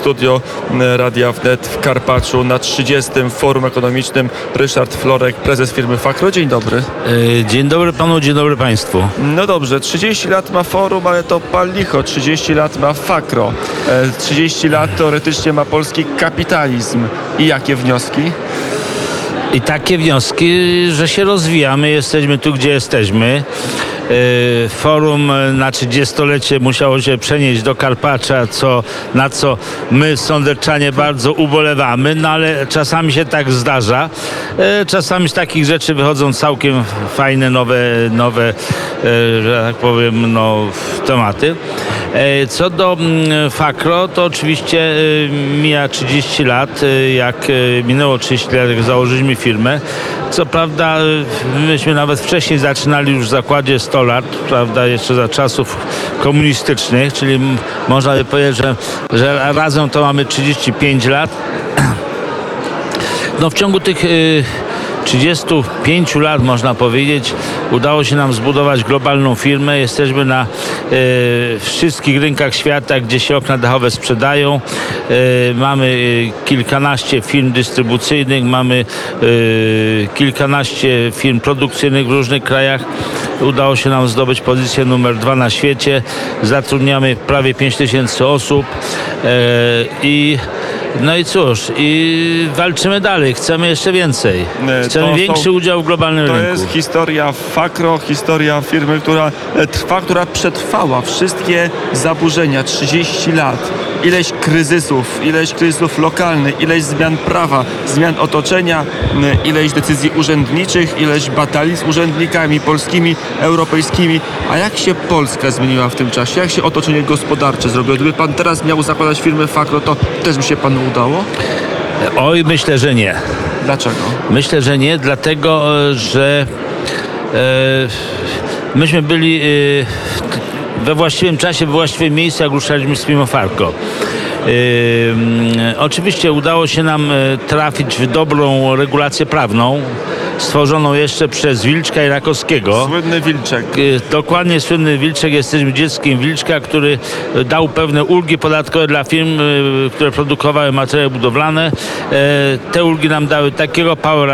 studio e, Radia Wnet w Karpaczu na 30. Forum Ekonomicznym. Ryszard Florek, prezes firmy Fakro. Dzień dobry. E, Dzień dobry panu, dzień dobry państwu. No dobrze, 30 lat ma forum, ale to pal licho. 30 lat ma Fakro. E, 30 lat teoretycznie ma polski kapitalizm. I jakie wnioski? I takie wnioski, że się rozwijamy, jesteśmy tu, gdzie jesteśmy. E, Forum na 30-lecie musiało się przenieść do Karpacza, co, na co my, sądeczanie, bardzo ubolewamy, no ale czasami się tak zdarza. E, Czasami z takich rzeczy wychodzą całkiem fajne, nowe, nowe e, że tak powiem, no, tematy. E, Co do mm, Fakro, to oczywiście e, mija 30 lat, e, jak minęło 30 lat, jak założyliśmy firmę. Co prawda, myśmy nawet wcześniej zaczynali już w zakładzie 100 lat, prawda, jeszcze za czasów komunistycznych, czyli można by powiedzieć, że, że razem to mamy 35 lat. No w ciągu tych 35 lat, można powiedzieć, udało się nam zbudować globalną firmę. Jesteśmy na y, wszystkich rynkach świata, gdzie się okna dachowe sprzedają. Y, mamy y, kilkanaście firm dystrybucyjnych, mamy kilkanaście firm produkcyjnych w różnych krajach. Udało się nam zdobyć pozycję numer dwa na świecie. Zatrudniamy prawie 5 tysięcy osób i no i cóż, i walczymy dalej, chcemy jeszcze więcej. E, to Chcemy są- większy udział w globalnym To rynku. jest historia Fakro, historia firmy, która e, trwa, która przetrwała wszystkie zaburzenia, 30 lat. Ileś kryzysów, ileś kryzysów lokalnych, ileś zmian prawa, zmian otoczenia, ileś decyzji urzędniczych, ileś batalii z urzędnikami polskimi, europejskimi. A jak się Polska zmieniła w tym czasie? Jak się otoczenie gospodarcze zrobiło? Gdyby pan teraz miał zakładać firmę Fakro, to też by się panu udało? Oj, myślę, że nie. Dlaczego? Myślę, że nie, dlatego, e, że e, myśmy byli e, we właściwym czasie, we właściwym miejscu, jak ruszaliśmy z Farco. E, mm, oczywiście udało się nam e, trafić w dobrą regulację prawną, stworzoną jeszcze przez Wilczka i Rakowskiego. Słynny Wilczek. E, Dokładnie słynny Wilczek, jesteśmy dzieckiem Wilczka, który dał pewne ulgi podatkowe dla firm, e, które produkowały materiały budowlane. Te ulgi nam dały takiego power